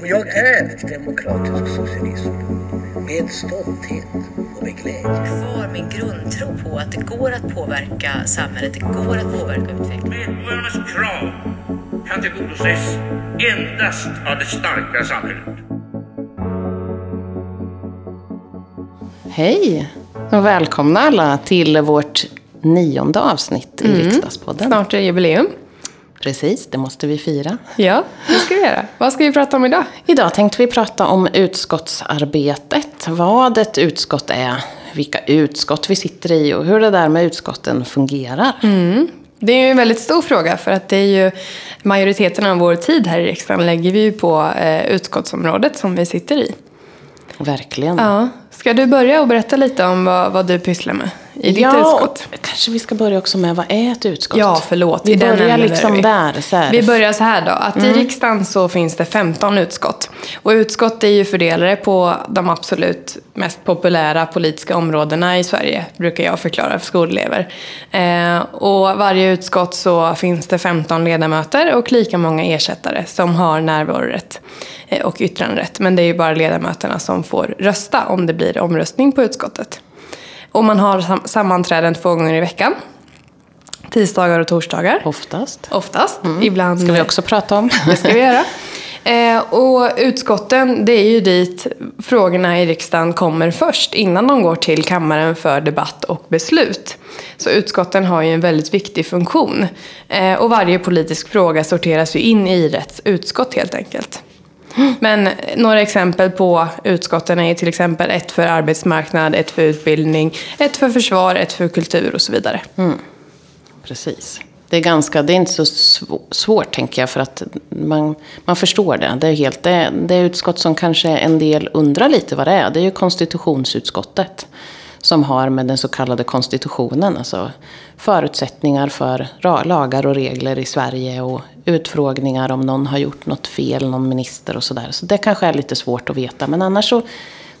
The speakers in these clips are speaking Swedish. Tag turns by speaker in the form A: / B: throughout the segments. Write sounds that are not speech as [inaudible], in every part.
A: Och jag är demokratisk socialism med stolthet och med glädje.
B: Kvar min grundtro på att det går att påverka samhället, det går att påverka utvecklingen.
C: Medborgarnas krav kan tillgodoses endast av det starka samhället.
D: Hej och välkomna alla till vårt nionde avsnitt i Riksdagspodden.
E: Snart är det jubileum.
D: Precis, det måste vi fira.
E: Ja, det ska vi göra. Vad ska vi prata om idag?
D: Idag tänkte vi prata om utskottsarbetet. Vad ett utskott är, vilka utskott vi sitter i och hur det där med utskotten fungerar.
E: Det är ju en väldigt stor fråga för att det är ju majoriteten av vår tid här i riksdagen lägger vi ju på eh, utskottsområdet som vi sitter i.
D: Verkligen.
E: Ja. Ska du börja och berätta lite om vad, vad du pysslar med i ditt
D: ja,
E: utskott?
D: och kanske vi ska börja också med vad är ett utskott?
E: Ja, förlåt.
D: Vi börjar liksom
E: vi.
D: där. Så här.
E: Vi börjar så här då, att i riksdagen så finns det 15 utskott. Och utskott är ju fördelade på de absolut mest populära politiska områdena i Sverige, brukar jag förklara för skolelever. Eh, och varje utskott så finns det 15 ledamöter och lika många ersättare som har närvarorätt eh, och yttranderätt. Men det är ju bara ledamöterna som får rösta om det blir omröstning på utskottet. Och man har sam- sammanträden två gånger i veckan. Tisdagar och torsdagar.
D: Oftast.
E: Oftast. Ibland.
D: ska vi också prata om.
E: Det ska vi göra. [laughs] Eh, och utskotten, det är ju dit frågorna i riksdagen kommer först innan de går till kammaren för debatt och beslut. Så utskotten har ju en väldigt viktig funktion. Eh, och varje politisk fråga sorteras ju in i rätt utskott helt enkelt. Men några exempel på utskotten är till exempel ett för arbetsmarknad, ett för utbildning, ett för försvar, ett för kultur och så vidare. Mm.
D: Precis. Det är, ganska, det är inte så svårt, tänker jag, för att man, man förstår det. Det är, helt, det, det är utskott som kanske en del undrar lite vad det är. Det är ju konstitutionsutskottet som har med den så kallade konstitutionen, alltså förutsättningar för lagar och regler i Sverige och utfrågningar om någon har gjort något fel, någon minister och sådär. Så det kanske är lite svårt att veta, men annars så,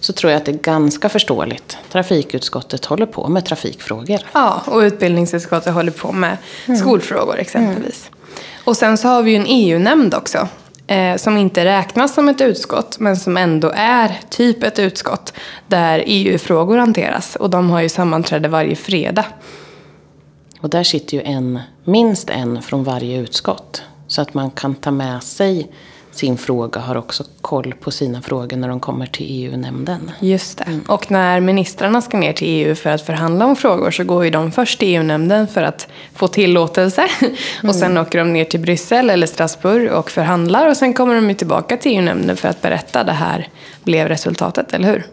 D: så tror jag att det är ganska förståeligt. Trafikutskottet håller på med trafikfrågor.
E: Ja, och utbildningsutskottet håller på med skolfrågor exempelvis. Och sen så har vi ju en EU-nämnd också. Eh, som inte räknas som ett utskott, men som ändå är typ ett utskott. Där EU-frågor hanteras. Och de har ju sammanträde varje fredag.
D: Och där sitter ju en, minst en från varje utskott. Så att man kan ta med sig sin fråga, har också koll på sina frågor när de kommer till EU-nämnden.
E: Just det. Och när ministrarna ska ner till EU för att förhandla om frågor så går ju de först till EU-nämnden för att få tillåtelse. [laughs] Och sen åker de ner till Bryssel eller Strasbourg och förhandlar. Och sen kommer de ju tillbaka till EU-nämnden för att berätta det här blev resultatet, eller hur?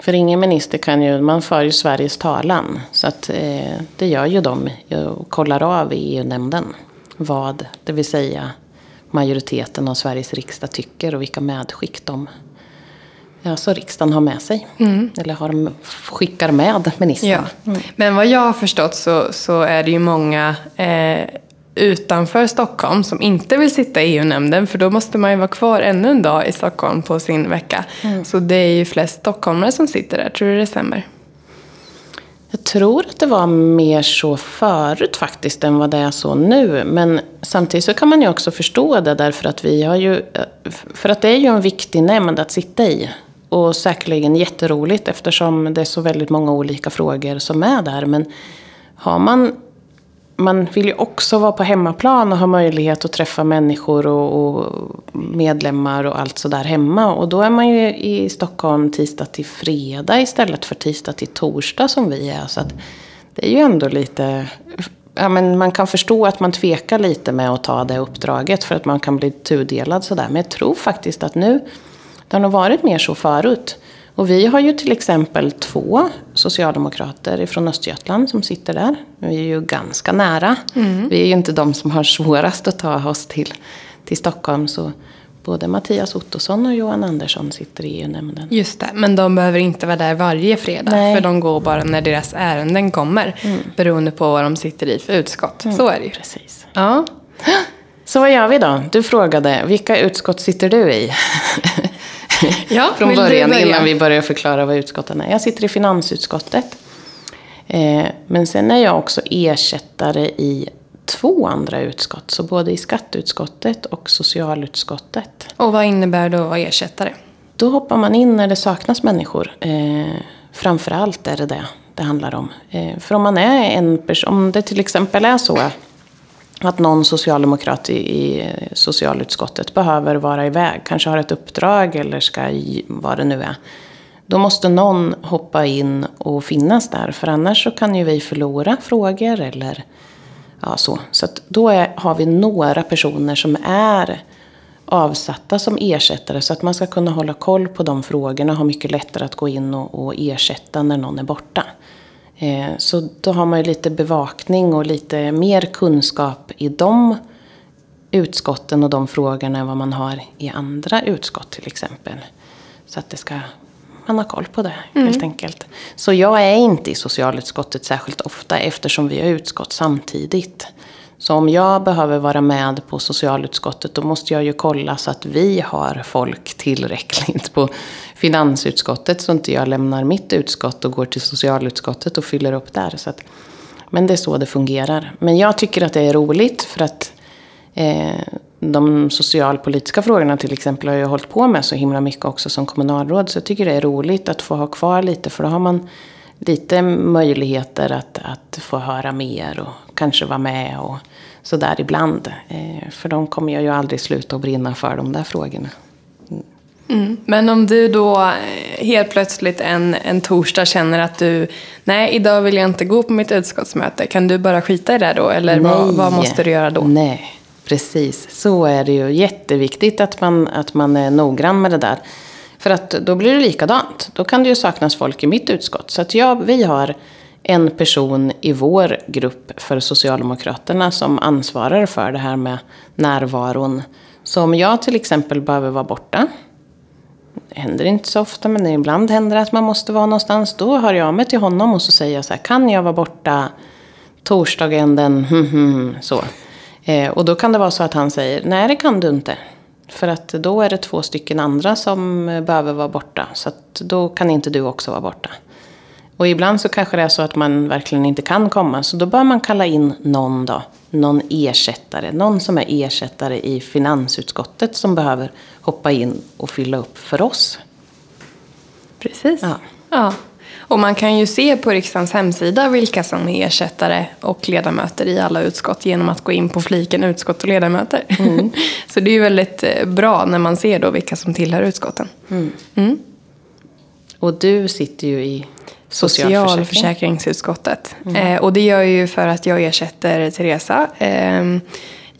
D: För ingen minister kan ju, man för ju Sveriges talan. Så att eh, det gör ju de och kollar av i EU-nämnden. Vad, det vill säga majoriteten av Sveriges riksdag tycker och vilka medskick de Alltså riksdagen har med sig. Eller har, skickar med ministern.
E: Ja. Men vad jag har förstått så, så är det ju många eh, utanför Stockholm som inte vill sitta i EU-nämnden. För då måste man ju vara kvar ännu en dag i Stockholm på sin vecka. Så det är ju flest stockholmare som sitter där. Tror du det stämmer?
D: Jag tror att det var mer så förut faktiskt än vad det är så nu. Men samtidigt så kan man ju också förstå det därför att vi har ju... Eh, för att det är ju en viktig nämnd att sitta i. Och säkerligen jätteroligt eftersom det är så väldigt många olika frågor som är där. Men har man... Man vill ju också vara på hemmaplan och ha möjlighet att träffa människor och, och medlemmar och allt sådär hemma. Och då är man ju i Stockholm tisdag till fredag istället för tisdag till torsdag som vi är. Så att det är ju ändå lite... Ja, men man kan förstå att man tvekar lite med att ta det uppdraget för att man kan bli tudelad sådär. Men jag tror faktiskt att nu, det har nog varit mer så förut. Och vi har ju till exempel två socialdemokrater ifrån Östergötland som sitter där. Vi är ju ganska nära. Vi är ju inte de som har [laughs] svårast att ta oss till, till Stockholm. Så både Mattias Ottosson och Johan Andersson sitter i EU-nämnden.
E: Just det, men de behöver inte vara där varje fredag.
D: Nej.
E: För de går bara när deras ärenden kommer. Beroende på vad de sitter i för utskott. Så är det ju.
D: Precis.
E: Ja. [gasps]
D: Så vad gör vi då? Du frågade, vilka utskott sitter du i? [laughs]
E: Ja, [laughs]
D: Från början,
E: börja?
D: innan vi börjar förklara vad utskotten är. Jag sitter i finansutskottet. Eh, men sen är jag också ersättare i två andra utskott. Så både i skatteutskottet och socialutskottet.
E: Och vad innebär det att vara ersättare?
D: Då hoppar man in när det saknas människor. Eh, framförallt är det det det handlar om. Eh, för om man är en person, om det till exempel är så att någon socialdemokrat i, i socialutskottet behöver vara iväg, kanske har ett uppdrag eller ska, vad det nu är. Då måste någon hoppa in och finnas där, för annars så kan ju vi förlora frågor eller ja, så. Så då är, har vi några personer som är avsatta som ersättare så att man ska kunna hålla koll på de frågorna och ha mycket lättare att gå in och, och ersätta när någon är borta. Eh, så då har man ju lite bevakning och lite mer kunskap i de utskotten och de frågorna än vad man har i andra utskott till exempel. Så att det ska, man har koll på det mm. helt enkelt. Så jag är inte i socialutskottet särskilt ofta eftersom vi har utskott samtidigt. Så om jag behöver vara med på socialutskottet då måste jag ju kolla så att vi har folk tillräckligt på finansutskottet så inte jag lämnar mitt utskott och går till socialutskottet och fyller upp där. Så att, men det är så det fungerar. Men jag tycker att det är roligt för att eh, de socialpolitiska frågorna till exempel har jag hållit på med så himla mycket också som kommunalråd. Så jag tycker det är roligt att få ha kvar lite för då har man lite möjligheter att, att få höra mer och kanske vara med och sådär ibland. Eh, för de kommer jag ju aldrig sluta att brinna för, de där frågorna.
E: Mm. Men om du då eh, helt plötsligt en, en torsdag känner att du, nej idag vill jag inte gå på mitt utskottsmöte, kan du bara skita i det då? Eller vad, vad, måste du göra då?
D: Nej, precis. Så är det ju. Jätteviktigt att man, att man är noggrann med det där. För att då blir det likadant. Då kan det ju saknas folk i mitt utskott. Så att ja, vi har en person i vår grupp för Socialdemokraterna som ansvarar för det här med närvaron. Så om jag till exempel behöver vara borta händer inte så ofta, men ibland händer det att man måste vara någonstans. Då hör jag mig till honom och så säger jag så här, kan jag vara borta torsdagen den så. Eh, och då kan det vara så att han säger, nej det kan du inte. För att då är det två stycken andra som eh, behöver vara borta. Så att då kan inte du också vara borta. Och ibland så kanske det är så att man verkligen inte kan komma. Så då bör man kalla in någon då. Någon ersättare. Någon som är ersättare i finansutskottet som behöver hoppa in och fylla upp för oss.
E: Precis. Ja. ja. Och man kan ju se på riksdagens hemsida vilka som är ersättare och ledamöter i alla utskott genom att gå in på fliken utskott och ledamöter. Mm. [laughs] Så det är ju väldigt eh, bra när man ser då vilka som tillhör utskotten. Mm. Mm.
D: Och du sitter ju i
E: socialförsäkringsutskottet. Mm. Eh, och det gör jag ju för att jag ersätter Teresa eh,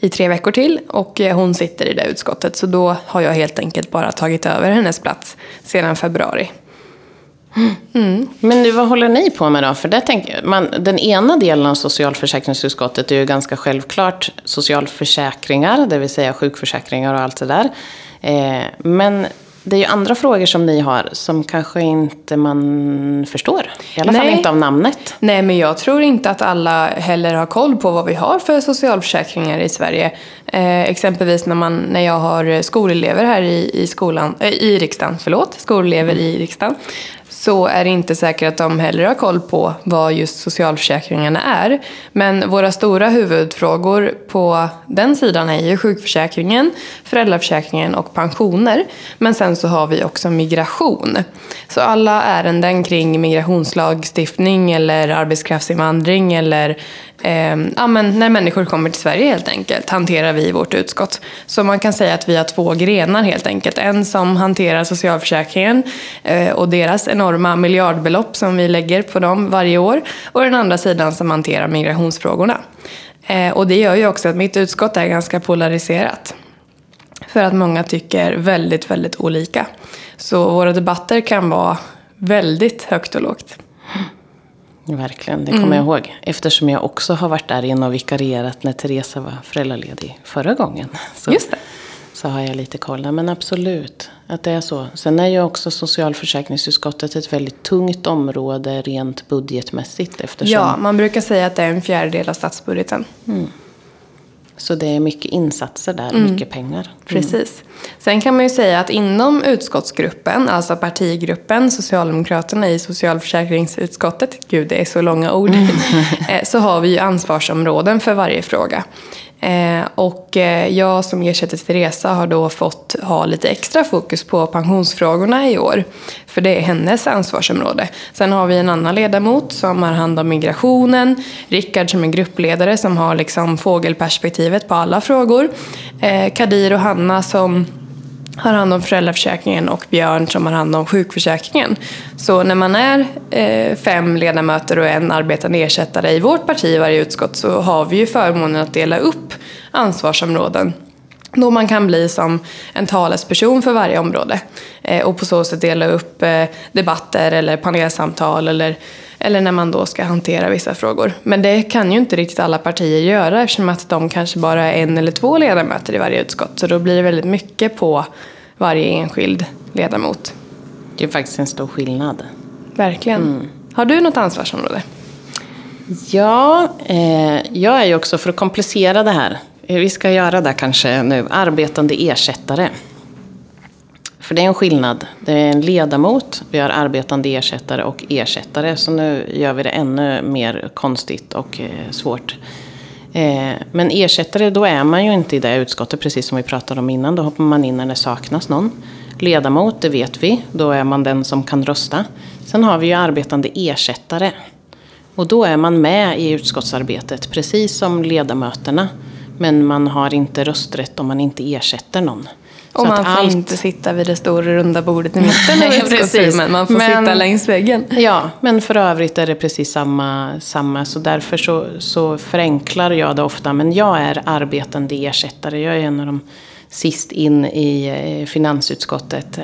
E: i tre veckor till och eh, hon sitter i det utskottet. Så då har jag helt enkelt bara tagit över hennes plats sedan februari.
D: Mm. Men nu, vad håller ni på med då? För det tänker man, den ena delen av socialförsäkringsutskottet är ju ganska självklart socialförsäkringar, det vill säga sjukförsäkringar och allt det där. Eh, men det är ju andra frågor som ni har som kanske inte man förstår. I alla Nej. fall inte av namnet.
E: Nej, men jag tror inte att alla heller har koll på vad vi har för socialförsäkringar i Sverige. Eh, exempelvis när, man, när jag har skolelever här i, i, skolan, eh, i riksdagen, förlåt, skolelever mm. i riksdagen så är det inte säkert att de heller har koll på vad just socialförsäkringarna är. Men våra stora huvudfrågor på den sidan är ju sjukförsäkringen, föräldraförsäkringen och pensioner. Men sen så har vi också migration. Så alla ärenden kring migrationslagstiftning eller arbetskraftsinvandring eller eh, ja, men när människor kommer till Sverige helt enkelt hanterar vi i vårt utskott. Så man kan säga att vi har två grenar helt enkelt. En som hanterar socialförsäkringen eh, och deras enorma miljardbelopp som vi lägger på dem varje år. Och den andra sidan som hanterar migrationsfrågorna. Eh, och det gör ju också att mitt utskott är ganska polariserat. För att många tycker väldigt, väldigt olika. Så våra debatter kan vara väldigt högt och lågt.
D: Verkligen, det kommer mm. jag ihåg. Eftersom jag också har varit där inne och vikarierat när Teresa var föräldraledig förra gången. [laughs] Så,
E: Just det.
D: Så har jag lite koll. Men absolut, att det är så. Sen är ju också socialförsäkringsutskottet ett väldigt tungt område rent budgetmässigt. Eftersom...
E: Ja, man brukar säga att det är en fjärdedel av statsbudgeten. Mm.
D: Så det är mycket insatser där, mycket pengar.
E: Precis. Sen kan man ju säga att inom utskottsgruppen, alltså partigruppen, Socialdemokraterna i socialförsäkringsutskottet, gud det är så långa ord, [laughs] eh, så har vi ju ansvarsområden för varje fråga. Eh, och eh, jag som ersätter Teresa har då fått ha lite extra fokus på pensionsfrågorna i år. För det är hennes ansvarsområde. Sen har vi en annan ledamot som har hand om migrationen. Rickard som är gruppledare som har liksom fågelperspektivet på alla frågor. Eh, Kadir och Hanna som har hand om föräldraförsäkringen och Björn som har hand om sjukförsäkringen. Så när man är eh, fem ledamöter och en arbetande ersättare i vårt parti i varje utskott så har vi ju förmånen att dela upp ansvarsområden då man kan bli som en talesperson för varje område eh, och på så sätt dela upp eh, debatter eller panelsamtal eller, eller när man då ska hantera vissa frågor. Men det kan ju inte riktigt alla partier göra eftersom att de kanske bara är en eller två ledamöter i varje utskott. Så då blir det väldigt mycket på varje enskild ledamot.
D: Det är faktiskt en stor skillnad.
E: Verkligen. Har du något ansvarsområde?
D: Ja, eh, jag är ju också, för att komplicera det här, eh, vi ska göra det kanske nu, arbetande ersättare. För det är en skillnad. Det är en ledamot, vi har arbetande ersättare och ersättare. Så nu gör vi det ännu mer konstigt och eh, svårt. Eh, men ersättare, då är man ju inte i det utskottet, precis som vi pratade om innan. Då hoppar man in när det saknas någon. Ledamot, det vet vi. Då är man den som kan rösta. Sen har vi ju arbetande ersättare. Och då är man med i utskottsarbetet, precis som ledamöterna. Men man har inte rösträtt om man inte ersätter någon.
E: Och man får
D: allt-
E: inte sitta vid det stora runda bordet i mitten [laughs] av utskottsrummen. Man får
D: Men-
E: sitta längs väggen.
D: Ja, men för övrigt är det precis samma. samma så därför så, så förenklar jag det ofta. Men jag är arbetande ersättare. Jag är en av de sist in i eh, finansutskottet.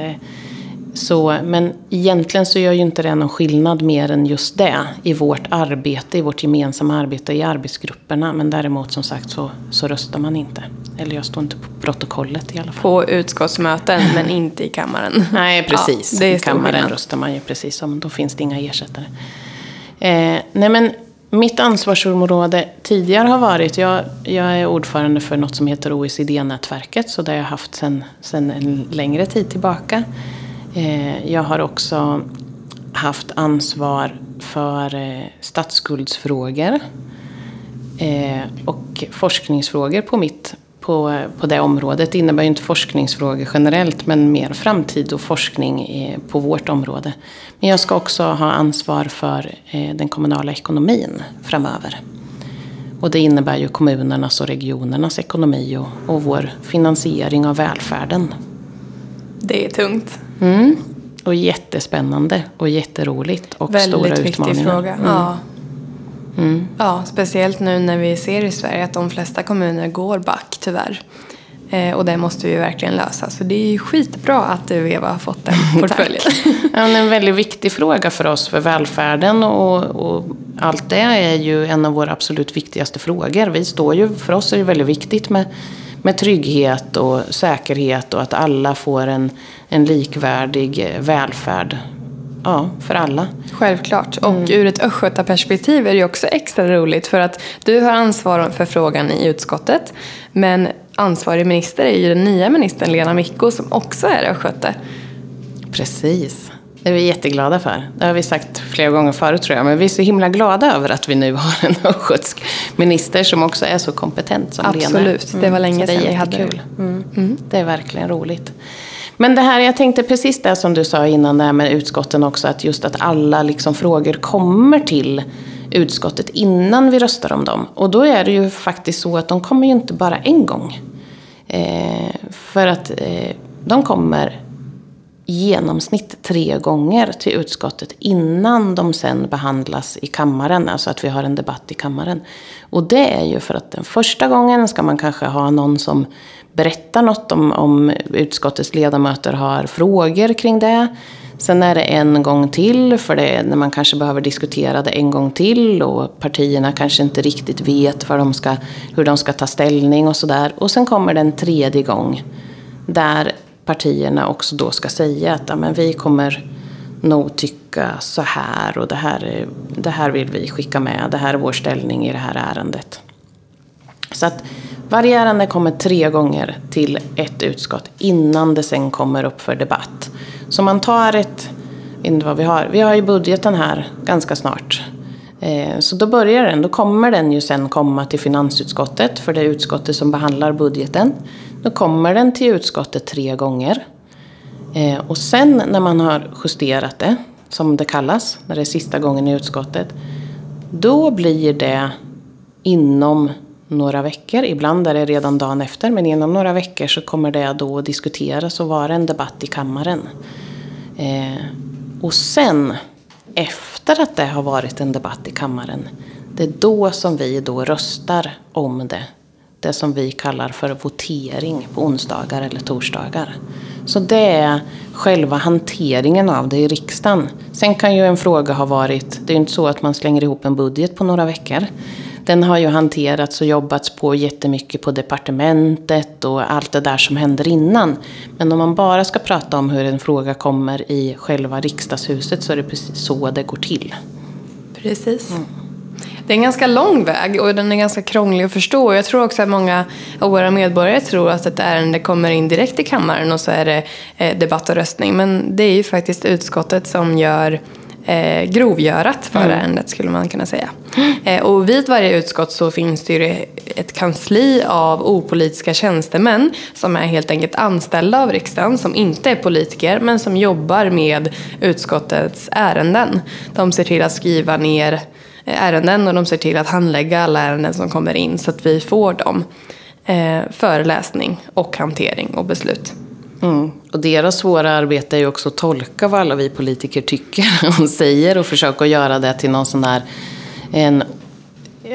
D: Så, men egentligen så gör ju inte det någon skillnad mer än just det i vårt arbete, i vårt gemensamma arbete i arbetsgrupperna. Men däremot som sagt så, så röstar man inte. Eller jag står inte på protokollet i alla fall.
E: På utskottsmöten, men inte i kammaren. [laughs]
D: Nej, precis.
E: Ja, det är
D: I kammaren
E: skillnad.
D: röstar man ju precis som. Då finns det inga ersättare. Eh, nej, men mitt ansvarsområde tidigare har varit... Jag, jag är ordförande för något som heter OECD-nätverket. Så det har jag haft sedan en längre tid tillbaka. Eh, jag har också haft ansvar för eh, statsskuldsfrågor. Eh, och forskningsfrågor på, mitt, på, på det området. Det innebär ju inte forskningsfrågor generellt men mer framtid och forskning på vårt område. Men jag ska också ha ansvar för den kommunala ekonomin framöver. Och det innebär ju kommunernas och regionernas ekonomi och, och vår finansiering av välfärden.
E: Det är tungt.
D: Mm. Och jättespännande och jätteroligt och stora
E: Väldigt viktig
D: utmaningar.
E: fråga.
D: Mm.
E: Ja. ja, speciellt nu när vi ser i Sverige att de flesta kommuner går back tyvärr. Eh, och det måste vi verkligen lösa. Så det är ju skitbra att du Eva har fått den [laughs] portföljen.
D: Ja, en väldigt viktig fråga för oss, för välfärden och, och allt det är ju en av våra absolut viktigaste frågor. Vi står ju, för oss är det väldigt viktigt med, med trygghet och säkerhet och att alla får en, en likvärdig eh, välfärd. Ja, för alla.
E: Självklart. Och
D: Mm.
E: ur ett östgötaperspektiv är det också extra roligt för att du har ansvar för frågan i utskottet. Men ansvarig minister är ju den nya ministern Lena Micko som också är östgöte.
D: Precis. Det är vi jätteglada för. Det har vi sagt flera gånger förut tror jag. Men vi är så himla glada över att vi nu har en [laughs] östgötsk minister som också är så kompetent som Lena.
E: Absolut. Det var länge
D: det är
E: sedan vi hade det.
D: jättekul. Mm. Det är verkligen roligt. Men det här, jag tänkte precis det som du sa innan det här med utskotten också. Att just att alla liksom frågor kommer till utskottet innan vi röstar om dem. Och då är det ju faktiskt så att de kommer ju inte bara en gång. Eh, för att eh, de kommer genomsnitt tre gånger till utskottet innan de sen behandlas i kammaren. Alltså att vi har en debatt i kammaren. Och det är ju för att den första gången ska man kanske ha någon som berättar något om, om utskottets ledamöter har frågor kring det. Sen är det en gång till, för det är när man kanske behöver diskutera det en gång till och partierna kanske inte riktigt vet vad de ska, hur de ska ta ställning och sådär. Och sen kommer det en tredje gång där partierna också då ska säga att ja, men vi kommer nog tycka så här och det här, det här vill vi skicka med. Det här är vår ställning i det här ärendet. Så att Varje ärende kommer tre gånger till ett utskott innan det sen kommer upp för debatt. Så man tar ett, jag vet inte vad vi har, vi har ju budgeten här ganska snart. Eh, så då börjar den, då kommer den ju sen komma till finansutskottet, för det är utskottet som behandlar budgeten. Då kommer den till utskottet tre gånger. Eh, och sen när man har justerat det, som det kallas, när det är sista gången i utskottet, då blir det inom några veckor, ibland är det redan dagen efter, men inom några veckor så kommer det då att diskuteras och vara en debatt i kammaren. Eh, och sen, efter att det har varit en debatt i kammaren, det är då som vi då röstar om det. Det som vi kallar för votering på onsdagar eller torsdagar. Så det är själva hanteringen av det i riksdagen. Sen kan ju en fråga ha varit, det är ju inte så att man slänger ihop en budget på några veckor. Den har ju hanterats och jobbats på jättemycket på departementet och allt det där som händer innan. Men om man bara ska prata om hur en fråga kommer i själva riksdagshuset så är det precis så det går till.
E: Precis. Mm. Det är en ganska lång väg och den är ganska krånglig att förstå. Jag tror också att många av våra medborgare tror att ett ärende kommer in direkt i kammaren och så är det eh, debatt och röstning. Men det är ju faktiskt utskottet som gör eh, grovgörat för mm. ärendet skulle man kunna säga. Eh, och vid varje utskott så finns det ju ett kansli av opolitiska tjänstemän som är helt enkelt anställda av riksdagen, som inte är politiker men som jobbar med utskottets ärenden. De ser till att skriva ner Eh, ärenden och de ser till att handlägga alla ärenden som kommer in så att vi får dem eh, för läsning och hantering och beslut.
D: Mm. Och deras svåra arbete är ju också att tolka vad alla vi politiker tycker [laughs] och säger och försöka göra det till någon sån här... En,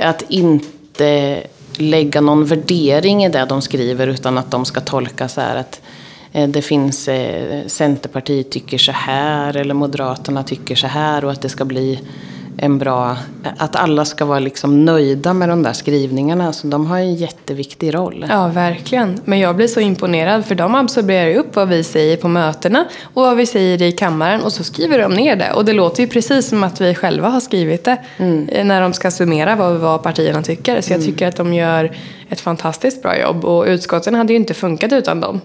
D: att inte lägga någon värdering i det de skriver utan att de ska tolka så här att eh, det finns eh, Centerpartiet tycker så här eller Moderaterna tycker så här och att det ska bli en bra... Att alla ska vara liksom nöjda med de där skrivningarna. Så de har en jätteviktig roll.
E: Ja, verkligen. Men jag blir så imponerad för de absorberar upp vad vi säger på mötena och vad vi säger i kammaren och så skriver de ner det. Och det låter ju precis som att vi själva har skrivit det mm. Eh, när de ska summera vad, vad partierna tycker. Så jag mm. tycker att de gör ett fantastiskt bra jobb och utskotten hade ju inte funkat utan dem.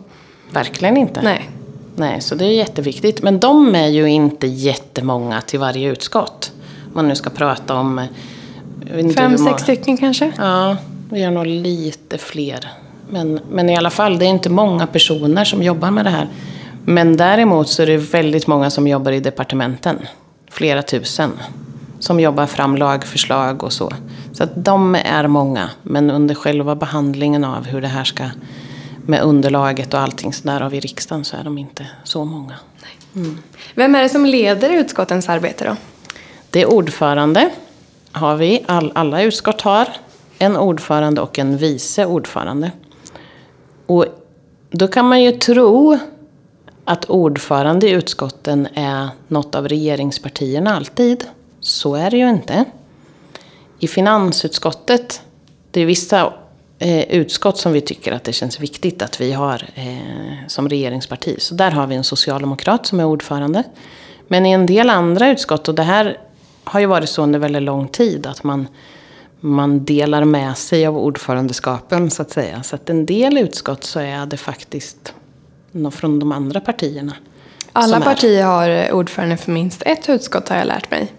D: Verkligen inte.
E: Nej.
D: Nej, så det är jätteviktigt. Men de är ju inte jättemånga till varje utskott man nu ska prata om...
E: Fem, sex stycken kanske?
D: Ja, vi har nog lite fler. Men, men i alla fall, det är inte många personer som jobbar med det här. Men däremot så är det väldigt många som jobbar i departementen. Flera tusen. Som jobbar fram lagförslag och så. Så att de är många. Men under själva behandlingen av hur det här ska med underlaget och allting så där av i riksdagen så är de inte så många.
E: Mm. Vem är det som leder utskottens arbete då?
D: Det är ordförande, har vi. All, alla utskott har en ordförande och en vice ordförande. Och då kan man ju tro att ordförande i utskotten är något av regeringspartierna alltid. Så är det ju inte. I finansutskottet, det är vissa eh, utskott som vi tycker att det känns viktigt att vi har eh, som regeringsparti. Så där har vi en socialdemokrat som är ordförande. Men i en del andra utskott, och det här har ju varit så under väldigt lång tid att man, man delar med sig av ordförandeskapen så att säga. Så att en del utskott så är det faktiskt från de andra partierna.
E: Alla partier har ordförande för minst ett utskott har jag lärt mig.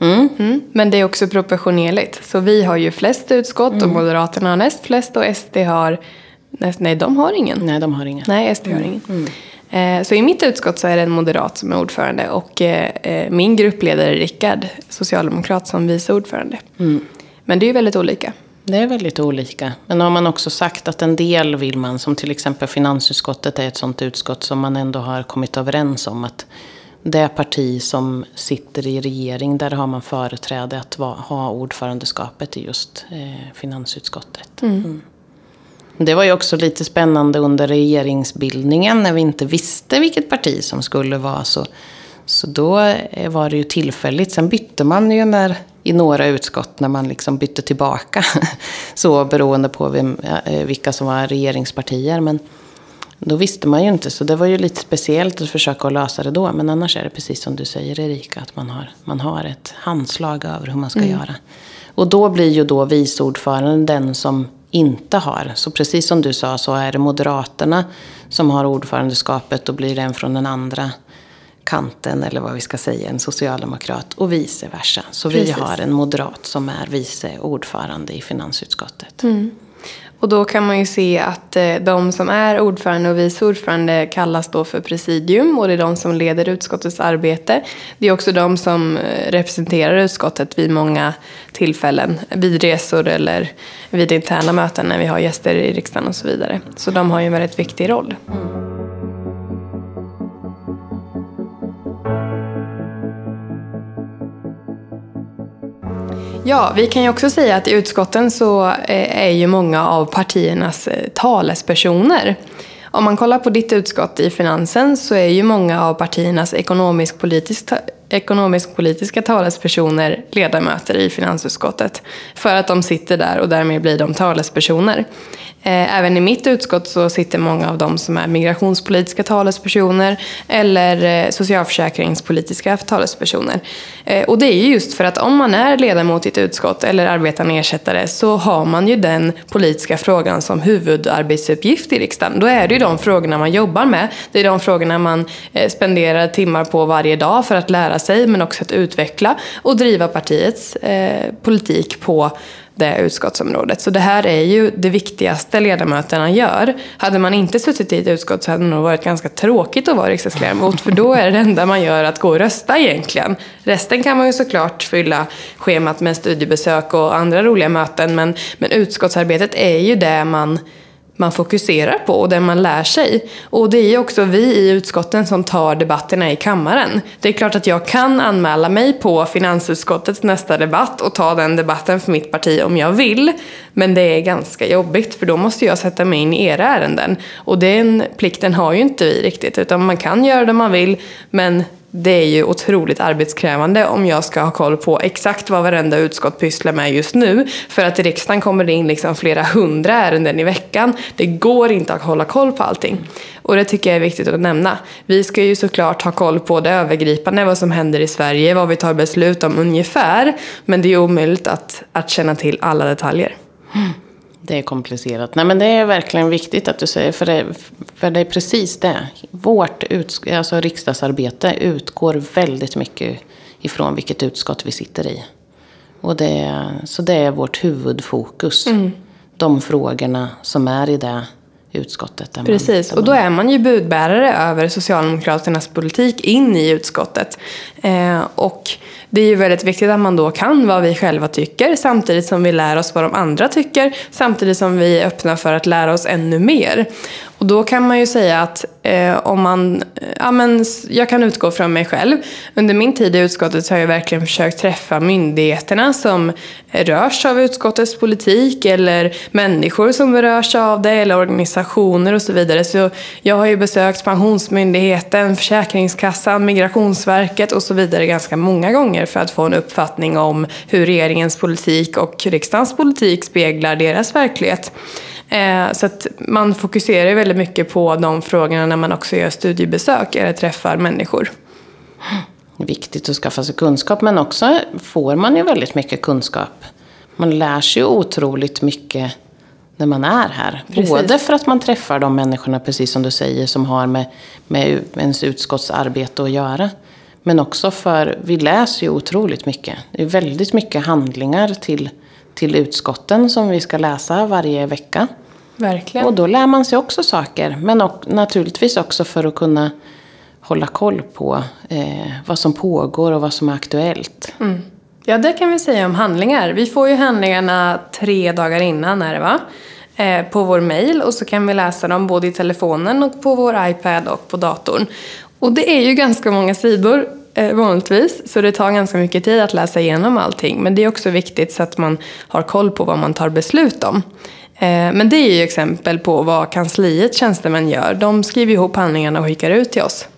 D: Mm.
E: Mm. Men det är också proportionerligt. Så vi har ju flest utskott och mm. Moderaterna har näst flest och SD har... Nej, de har ingen.
D: Nej, de har ingen.
E: Nej, SD har mm. ingen. Eh, så i mitt utskott så är det en moderat som är ordförande och eh, eh, min gruppledare Rickard, socialdemokrat, som vice ordförande.
D: Mm.
E: Men det är ju väldigt olika.
D: Det är väldigt olika. Men har man också sagt att en del vill man, som till exempel finansutskottet är ett sådant utskott som man ändå har kommit överens om att det parti som sitter i regering, där har man företräde att ha ordförandeskapet i just finansutskottet.
E: Mm. Mm.
D: Det var ju också lite spännande under regeringsbildningen när vi inte visste vilket parti som skulle vara så. Så då eh, var det ju tillfälligt. Sen bytte man ju när, i några utskott när man liksom bytte tillbaka. [laughs] Så beroende på vem, eh, vilka som var regeringspartier. Men då visste man ju inte. Så det var ju lite speciellt att försöka lösa det då. Men annars är det precis som du säger Erika. Att man har, man har ett handslag över hur man ska mm. göra. Och då blir ju då vice ordföranden den som inte har. Så precis som du sa så är det Moderaterna som har ordförandeskapet och blir en från den andra kanten, eller vad vi ska säga, en socialdemokrat och vice versa. Så
E: Precis.
D: vi har en moderat som är vice ordförande i finansutskottet.
E: Och då kan man ju se att eh, de som är ordförande och vice ordförande kallas då för presidium och det är de som leder utskottets arbete. Det är också de som eh, representerar utskottet vid många tillfällen, vid resor eller vid interna möten när vi har gäster i riksdagen och så vidare. Så de har ju en väldigt viktig roll. Mm. Ja, vi kan ju också säga att i utskotten så eh, är ju många av partiernas eh, talespersoner. Om man kollar på ditt utskott i finansen så är ju många av partiernas ekonomisk-politiska ekonomisk-politiska talespersoner ledamöter i finansutskottet. För att de sitter där och därmed blir de talespersoner. Eh, även i mitt utskott så sitter många av dem som är migrationspolitiska talespersoner eller eh, socialförsäkringspolitiska talespersoner. Eh, och det är ju just för att om man är ledamot i ett utskott eller arbetande ersättare så har man ju den politiska frågan som huvudarbetsuppgift i riksdagen. Då är det ju de frågorna man jobbar med. Det är de frågorna man spenderar timmar på varje dag för att lära sig men också att utveckla och driva partiets politik på det utskottsområdet. Så det här är ju det viktigaste ledamöterna gör. Hade man inte suttit i ett utskott så hade det nog varit ganska tråkigt att vara riksdagsledamot för då är det enda man gör att gå och rösta egentligen. Resten kan man ju såklart fylla schemat med studiebesök och andra roliga möten men, men utskottsarbetet är ju det man man fokuserar på och det man lär sig. Och det är ju också vi i utskotten som tar debatterna i kammaren. Det är klart att jag kan anmäla mig på finansutskottets nästa debatt och ta den debatten för mitt parti om jag vill. Men det är ganska jobbigt för då måste jag sätta mig in i era ärenden. Och den plikten har ju inte vi riktigt utan man kan göra det man vill men det är ju otroligt arbetskrävande om jag ska ha koll på exakt vad varenda utskott pysslar med just nu. För att i riksdagen kommer det in liksom flera hundra ärenden i veckan. Det går inte att hålla koll på allting. Och det tycker jag är viktigt att nämna. Vi ska ju såklart ha koll på det övergripande, vad som händer i Sverige, vad vi tar beslut om ungefär. Men det är omöjligt att, att känna till alla detaljer. Mm.
D: Det är komplicerat. Nej, men det är verkligen viktigt att du säger, för det, för det är precis det. Vårt uts- alltså riksdagsarbete utgår väldigt mycket ifrån vilket utskott vi sitter i. Och det, så det är vårt huvudfokus. De frågorna som är i det utskottet.
E: Precis,
D: man,
E: och då är man ju budbärare över Socialdemokraternas politik in i utskottet. Eh, och det är ju väldigt viktigt att man då kan vad vi själva tycker samtidigt som vi lär oss vad de andra tycker samtidigt som vi är öppna för att lära oss ännu mer. Och då kan man ju säga att eh, om man, eh, ja men jag kan utgå från mig själv. Under min tid i utskottet så har jag verkligen försökt träffa myndigheterna som rörs av utskottets politik eller människor som berörs av det eller organisationer och så vidare. Så jag har ju besökt Pensionsmyndigheten, Försäkringskassan, Migrationsverket och så vidare ganska många gånger för att få en uppfattning om hur regeringens politik och riksdagens politik speglar deras verklighet. Eh, så att man fokuserar väldigt mycket på de frågorna när man också gör studiebesök eller träffar människor.
D: viktigt att skaffa sig kunskap. Men också får man ju väldigt mycket kunskap. Man lär sig ju otroligt mycket när man är här.
E: Precis.
D: Både för att man träffar de människorna, precis som du säger, som har med, med ens utskottsarbete att göra. Men också för, vi läser ju otroligt mycket. Det är väldigt mycket handlingar till, till utskotten som vi ska läsa varje vecka.
E: Verkligen.
D: Och då lär man sig också saker. Men och, naturligtvis också för att kunna hålla koll på eh, vad som pågår och vad som är aktuellt.
E: Ja, det kan vi säga om handlingar. Vi får ju handlingarna tre dagar innan är det va? Eh, på vår mail och så kan vi läsa dem både i telefonen och på vår iPad och på datorn. Och det är ju ganska många sidor vanligtvis så det tar ganska mycket tid att läsa igenom allting. Men det är också viktigt så att man har koll på vad man tar beslut om. Eh, men det är ju exempel på vad kansliets tjänstemän gör. De skriver ihop handlingarna och skickar ut till oss.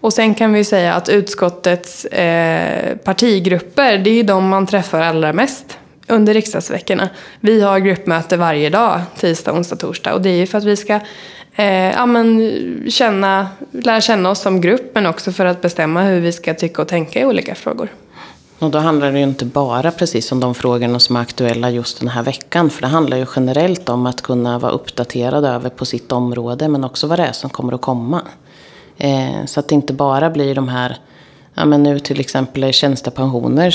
E: Och sen kan vi ju säga att utskottets eh, partigrupper, det är ju de man träffar allra mest under riksdagsveckorna. Vi har gruppmöte varje dag, tisdag, onsdag, torsdag. Och det är ju för att vi ska eh, ja, men, känna, lära känna oss som grupp men också för att bestämma hur vi ska tycka och tänka i olika frågor.
D: Och då handlar det ju inte bara precis om de frågorna som är aktuella just den här veckan. För det handlar ju generellt om att kunna vara uppdaterad över på sitt område. Men också vad det är som kommer att komma. Eh, så att det inte bara blir de här Ja, men nu till exempel är tjänstepensioner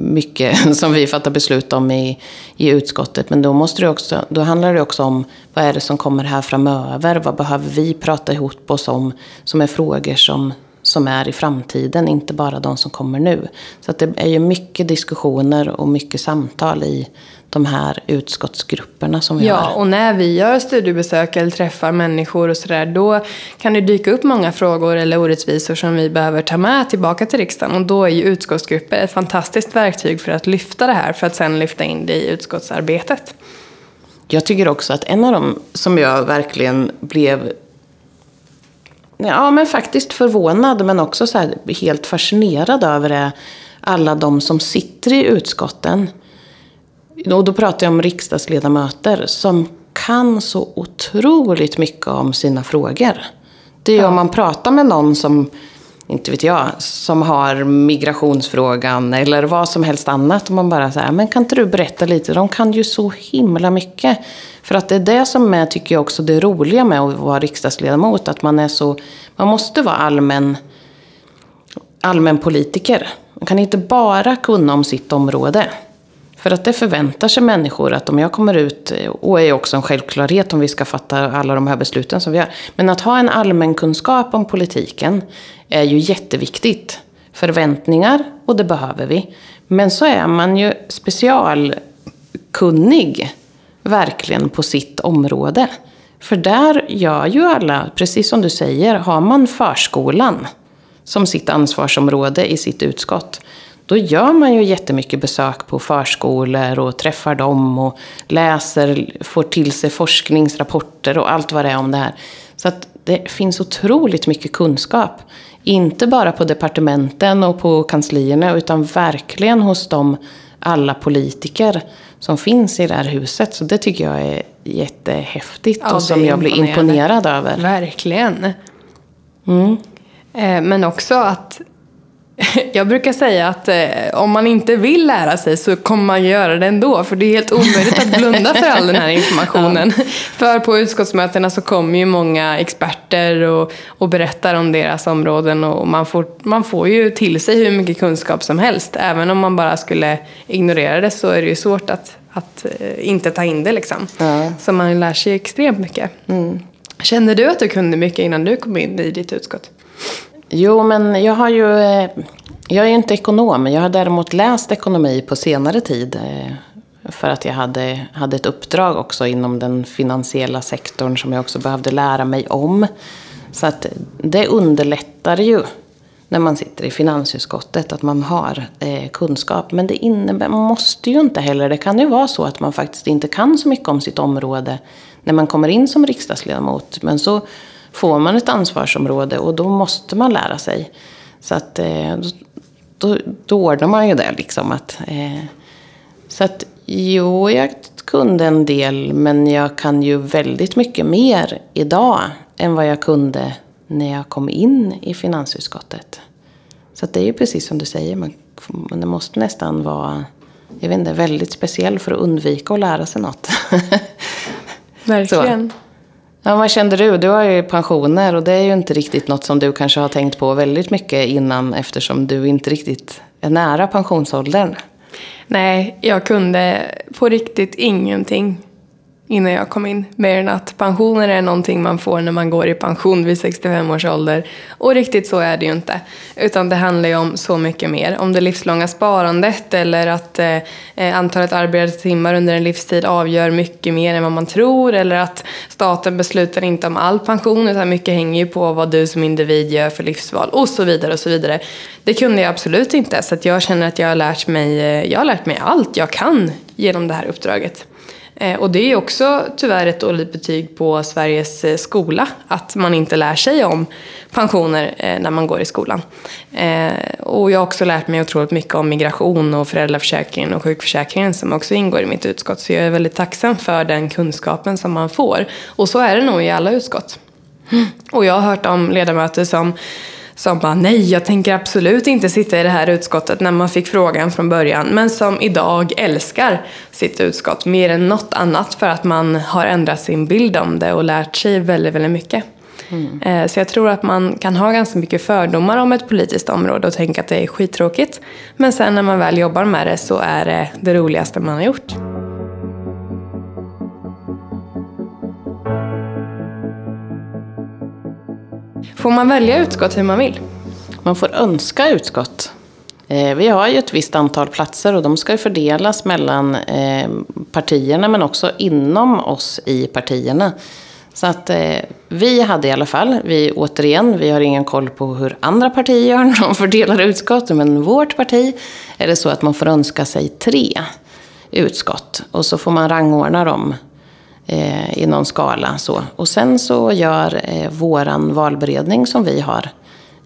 D: mycket [laughs] som vi fattar beslut om i, i utskottet. Men då, måste det också, då handlar det också om vad är det som kommer här framöver? Vad behöver vi prata ihop oss om som är frågor som, som är i framtiden, inte bara de som kommer nu. Så att det är ju mycket diskussioner och mycket samtal i de här utskottsgrupperna som vi
E: ja,
D: har.
E: Ja, och när vi gör studiebesök eller träffar människor och sådär, då kan det dyka upp många frågor eller orättvisor som vi behöver ta med tillbaka till riksdagen. Och då är ju utskottsgrupper ett fantastiskt verktyg för att lyfta det här, för att sen lyfta in det i utskottsarbetet.
D: Jag tycker också att en av dem som jag verkligen blev Ja, men faktiskt förvånad, men också så helt fascinerad över är alla de som sitter i utskotten. Och då pratar jag om riksdagsledamöter som kan så otroligt mycket om sina frågor. Det är ju ja. om man pratar med någon som, inte vet jag, som har migrationsfrågan eller vad som helst annat. Och man bara säger, men kan inte du berätta lite? De kan ju så himla mycket. För att det är det som är, tycker jag också, det roliga med att vara riksdagsledamot. Att man är så, man måste vara allmän, allmän politiker. Man kan inte bara kunna om sitt område. För att det förväntar sig människor att om jag kommer ut, och är också en självklarhet om vi ska fatta alla de här besluten som vi gör. Men att ha en allmän kunskap om politiken är ju jätteviktigt. Förväntningar, och det behöver vi. Men så är man ju specialkunnig, verkligen, på sitt område. För där gör ju alla, precis som du säger, har man förskolan som sitt ansvarsområde i sitt utskott då gör man ju jättemycket besök på förskolor och träffar dem och läser, får till sig forskningsrapporter och allt vad det är om det här. Så att det finns otroligt mycket kunskap. Inte bara på departementen och på kanslierna utan verkligen hos de alla politiker som finns i det här huset. Så det tycker jag är jättehäftigt ja, och som jag blir imponerad över.
E: Verkligen. Mm. Eh, men också att [laughs] Jag brukar säga att eh, om man inte vill lära sig så kommer man göra det ändå. För det är helt omöjligt att blunda för all den här [laughs] informationen. Ja. För på utskottsmötena så kommer ju många experter och, och berättar om deras områden. Och man får, man får ju till sig hur mycket kunskap som helst. Även om man bara skulle ignorera det så är det ju svårt att, att eh, inte ta in det. Liksom. Ja. Så man lär sig extremt mycket. Mm. Kände du att du kunde mycket innan du kom in i ditt utskott?
D: Jo, men jag har ju... Eh, jag är ju inte ekonom, jag har däremot läst ekonomi på senare tid. Eh, för att jag hade, hade ett uppdrag också inom den finansiella sektorn som jag också behövde lära mig om. Så att det underlättar ju när man sitter i finansutskottet att man har eh, kunskap. Men det innebär, man måste ju inte heller. Det kan ju vara så att man faktiskt inte kan så mycket om sitt område när man kommer in som riksdagsledamot. Men så får man ett ansvarsområde och då måste man lära sig. Så att eh, då, då ordnar man ju det liksom. Att, eh, så att jo, jag kunde en del men jag kan ju väldigt mycket mer idag än vad jag kunde när jag kom in i finansutskottet. Så det är ju precis som du säger, man, det måste nästan vara jag vet inte, väldigt speciell för att undvika att lära sig något. [laughs]
E: Verkligen. Så.
D: Ja, vad kände du? Du har ju pensioner och det är ju inte riktigt något som du kanske har tänkt på väldigt mycket innan eftersom du inte riktigt är nära pensionsåldern.
E: Nej, jag kunde på riktigt ingenting innan jag kom in. Mer än att pensioner är någonting man får när man går i pension vid 65 års ålder. Och riktigt så är det ju inte. Utan det handlar ju om så mycket mer. Om det livslånga sparandet eller att eh, antalet arbetade timmar under en livstid avgör mycket mer än vad man tror. Eller att staten beslutar inte om all pension utan mycket hänger ju på vad du som individ gör för livsval och så vidare och så vidare. Det kunde jag absolut inte. Så att jag känner att jag har lärt mig, eh, jag har lärt mig allt jag kan genom det här uppdraget. Eh, och det är också tyvärr ett dåligt betyg på Sveriges eh, skola, att man inte lär sig om pensioner eh, när man går i skolan. Eh, och jag har också lärt mig otroligt mycket om migration och föräldraförsäkringen och sjukförsäkringen som också ingår i mitt utskott. Så jag är väldigt tacksam för den kunskapen som man får. Och så är det nog i alla utskott. Och jag har hört om ledamöter som som bara nej, jag tänker absolut inte sitta i det här utskottet när man fick frågan från början. Men som idag älskar sitt utskott mer än något annat för att man har ändrat sin bild om det och lärt sig väldigt, väldigt mycket. Mm. Så jag tror att man kan ha ganska mycket fördomar om ett politiskt område och tänka att det är skittråkigt. Men sen när man väl jobbar med det så är det det roligaste man har gjort. Får man välja utskott hur man vill?
D: Man får önska utskott. Eh, vi har ju ett visst antal platser och de ska fördelas mellan eh, partierna men också inom oss i partierna. Så att eh, vi hade i alla fall, vi återigen, vi har ingen koll på hur andra partier gör när de fördelar utskott. Men vårt parti är det så att man får önska sig tre utskott. Och så får man rangordna dem eh, i någon skala. Så. Och sen så gör eh, våran valberedning som vi har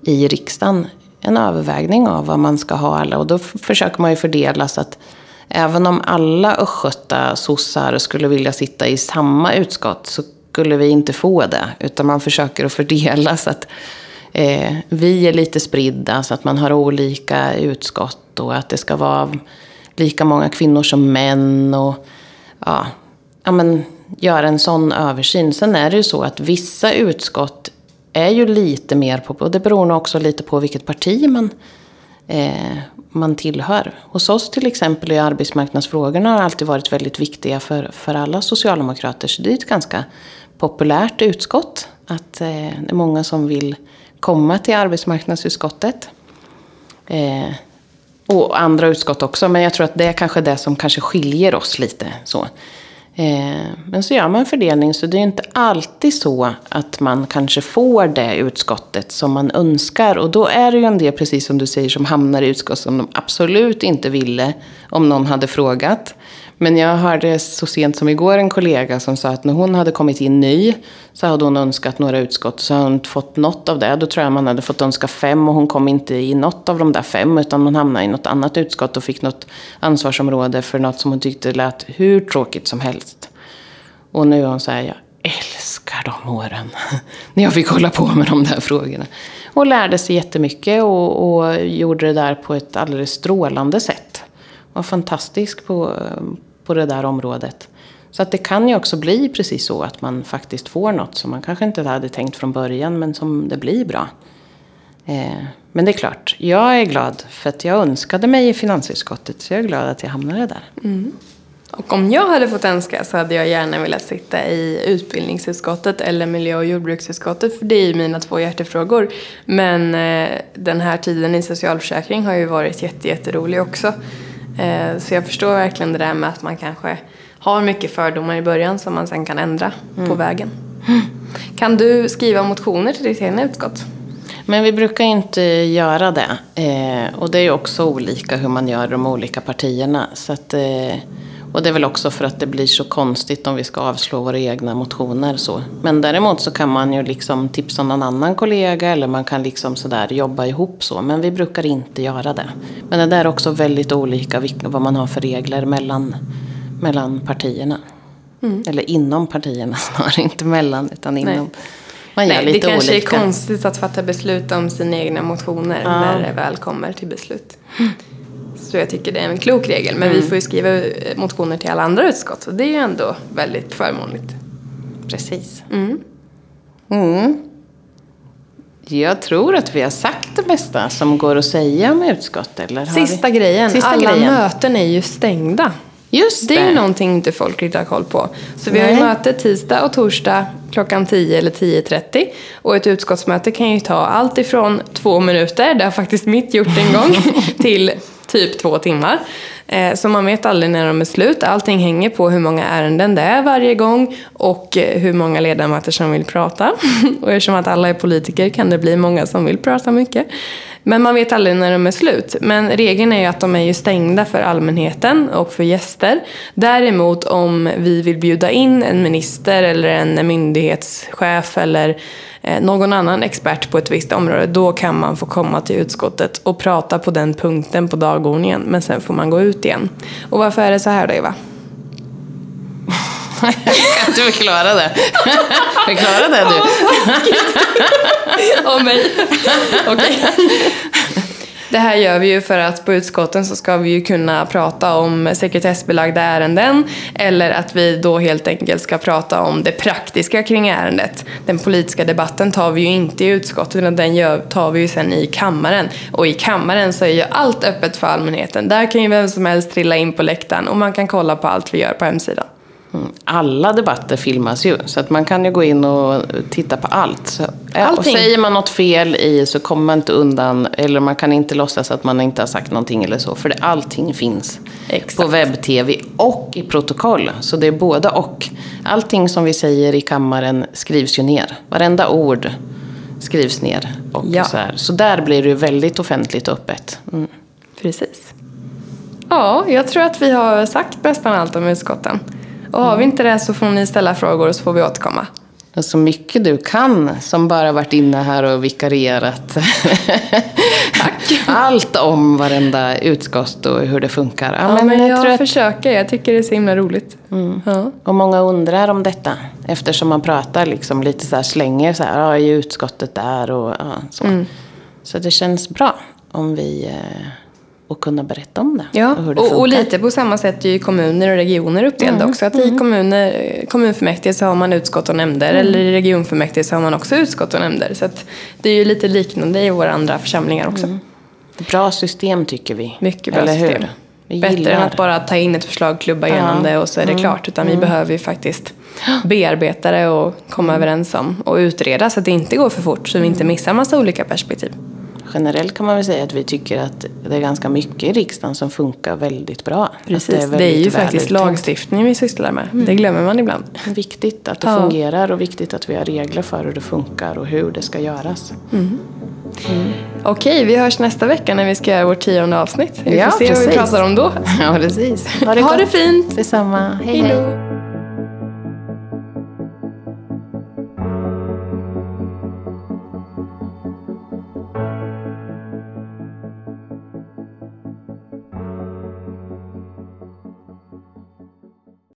D: i riksdagen en övervägning av vad man ska ha alla. Och då försöker man ju fördela så att även om alla östgöta sossar skulle vilja sitta i samma utskott så skulle vi inte få det. Utan man försöker att fördela så att eh, vi är lite spridda så att man har olika utskott och att det ska vara lika många kvinnor som män. Och ja, ja men göra en sån översyn. Sen är det ju så att vissa utskott är ju lite mer på, och det beror nog också lite på vilket parti man, eh, man tillhör. Hos oss till exempel i arbetsmarknadsfrågorna har alltid varit väldigt viktiga för, för alla socialdemokrater. Så det är ett ganska populärt utskott. Att eh, det är många som vill komma till arbetsmarknadsutskottet. Eh, och andra utskott också, men jag tror att det är kanske det som kanske skiljer oss lite. Så. Eh, men så gör man fördelning, så det är inte alltid så att man kanske får det utskottet som man önskar. Och då är det ju en del, precis som du säger, som hamnar i utskott som de absolut inte ville om någon hade frågat. Men jag hörde så sent som igår en kollega som sa att när hon hade kommit in ny så hade hon önskat några utskott. Så hade hon inte fått något av det. Då tror jag man hade fått önska fem och hon kom inte i något av de där fem. Utan hon hamnade i något annat utskott och fick något ansvarsområde för något som hon tyckte lät hur tråkigt som helst. Och nu är hon så här, jag älskar de åren. [laughs] när jag fick hålla på med de där frågorna. Och lärde sig jättemycket och, och gjorde det där på ett alldeles strålande sätt. Var fantastisk på, på det där området. Så att det kan ju också bli precis så att man faktiskt får något som man kanske inte hade tänkt från början men som det blir bra. Eh, men det är klart, jag är glad för att jag önskade mig i finansutskottet så jag är glad att jag hamnade där.
E: Mm. Och om jag hade fått önska så hade jag gärna velat sitta i utbildningsutskottet eller miljö och jordbruksutskottet för det är ju mina två hjärtefrågor. Men eh, den här tiden i socialförsäkring har ju varit jätterolig också. Eh, så jag förstår verkligen det där med att man kanske har mycket fördomar i början som man sen kan ändra mm. på vägen. Kan du skriva motioner till ditt egna utskott?
D: Men vi brukar inte göra det. Eh, och det är också olika hur man gör de olika partierna. Så att, eh, och det är väl också för att det blir så konstigt om vi ska avslå våra egna motioner. Så. Men däremot så kan man ju liksom tipsa någon annan kollega eller man kan liksom sådär jobba ihop så. Men vi brukar inte göra det. Men det där är också väldigt olika vad man har för regler mellan, mellan partierna. Mm. Eller inom partierna [laughs] snarare, inte mellan utan inom. Nej.
E: Man gör Nej, lite det kanske olika. är konstigt att fatta beslut om sina egna motioner ja. när det väl kommer till beslut. Mm. Så jag tycker det är en klok regel. Men mm. vi får ju skriva eh, motioner till alla andra utskott. Och det är ju ändå väldigt förmånligt.
D: Precis. Mm. Mm. Jag tror att vi har sagt det mesta som går att säga om utskott. Eller
E: Sista vi... grejen. Sista alla grejen. möten är ju stängda.
D: Just
E: det. det är ju någonting inte folk riktigt har koll på. Så vi Nej. har ju möte tisdag och torsdag klockan 10 eller 10.30. Och ett utskottsmöte kan ju ta allt ifrån två minuter, det har faktiskt mitt gjort en gång, [laughs] till typ två timmar. Eh, så man vet aldrig när de är slut. Allting hänger på hur många ärenden det är varje gång och eh, hur många ledamöter som vill prata. [laughs] och eftersom att alla är politiker kan det bli många som vill prata mycket. Men man vet aldrig när de är slut. Men regeln är ju att de är ju stängda för allmänheten och för gäster. Däremot om vi vill bjuda in en minister eller en myndighetschef eller eh, någon annan expert på ett visst område, då kan man få komma till utskottet och prata på den punkten på dagordningen. Men sen får man gå ut igen. Och varför är det så här då, Eva?
D: Kan [laughs] du förklara det? förklara det du.
E: Om mig. Okej. Det här gör vi ju för att på utskotten så ska vi ju kunna prata om sekretessbelagda ärenden eller att vi då helt enkelt ska prata om det praktiska kring ärendet. Den politiska debatten tar vi ju inte i utskottet utan den tar vi ju sen i kammaren. Och i kammaren så är ju allt öppet för allmänheten. Där kan ju vem som helst trilla in på läktaren och man kan kolla på allt vi gör på hemsidan.
D: Alla debatter filmas ju, så att man kan ju gå in och titta på allt. Så, ja, och säger man något fel i så kommer man inte undan, eller man kan inte låtsas att man inte har sagt någonting eller så, för det, allting finns
E: Exakt.
D: på webb-tv och i protokoll. Så det är både och. Allting som vi säger i kammaren skrivs ju ner. Varenda ord skrivs ner. Och
E: Ja.
D: så, här. så där blir det ju väldigt offentligt och öppet. Mm.
E: Precis. Ja, jag tror att vi har sagt nästan allt om utskotten. Och har vi inte det så får ni ställa frågor och så får vi återkomma.
D: Och så mycket du kan som bara varit inne här och vikarierat. Tack. [laughs] Allt om varenda utskott och hur det funkar. Ja,
E: Ja, men, jag,
D: jag tror att,
E: försöker. Jag tycker det är så himla roligt. Ja.
D: och många undrar om detta. Eftersom man pratar liksom lite så här, slänger så här, ja, i utskottet där och ja, så.
E: Mm.
D: Så det känns bra om vi, eh, och kunna berätta om det.
E: Ja,
D: hur det
E: och, och lite på samma sätt är ju kommuner och regioner uppdelade också. Att i kommuner, kommunfullmäktige så har man utskott och nämnder eller i regionfullmäktige så har man också utskott och nämnder. Så att det är ju lite liknande i våra andra församlingar också.
D: Bra system tycker vi.
E: Mycket bra
D: Eller
E: system.
D: Hur? Vi
E: Bättre än
D: gillar
E: att bara ta in ett förslag, klubba igenom det och så är det klart. Utan vi behöver ju faktiskt bearbeta det och komma överens om och utreda så att det inte går för fort så vi inte missar massa olika perspektiv.
D: Generellt kan man väl säga att vi tycker att det är ganska mycket i riksdagen som funkar väldigt bra.
E: Precis, det är,
D: väldigt
E: ju
D: väl
E: faktiskt lagstiftning vi sysslar med. Det glömmer man ibland.
D: Viktigt att det
E: Ja.
D: fungerar och viktigt att vi har regler för hur det funkar och hur det ska göras.
E: Okej, vi hörs nästa vecka när vi ska göra vårt tionde avsnitt. Vi
D: Ja,
E: får se vad vi
D: precis.
E: pratar om då. [laughs]
D: Ja, precis.
E: Ha det fint!
D: Detsamma. Hej, hej.
E: Hej!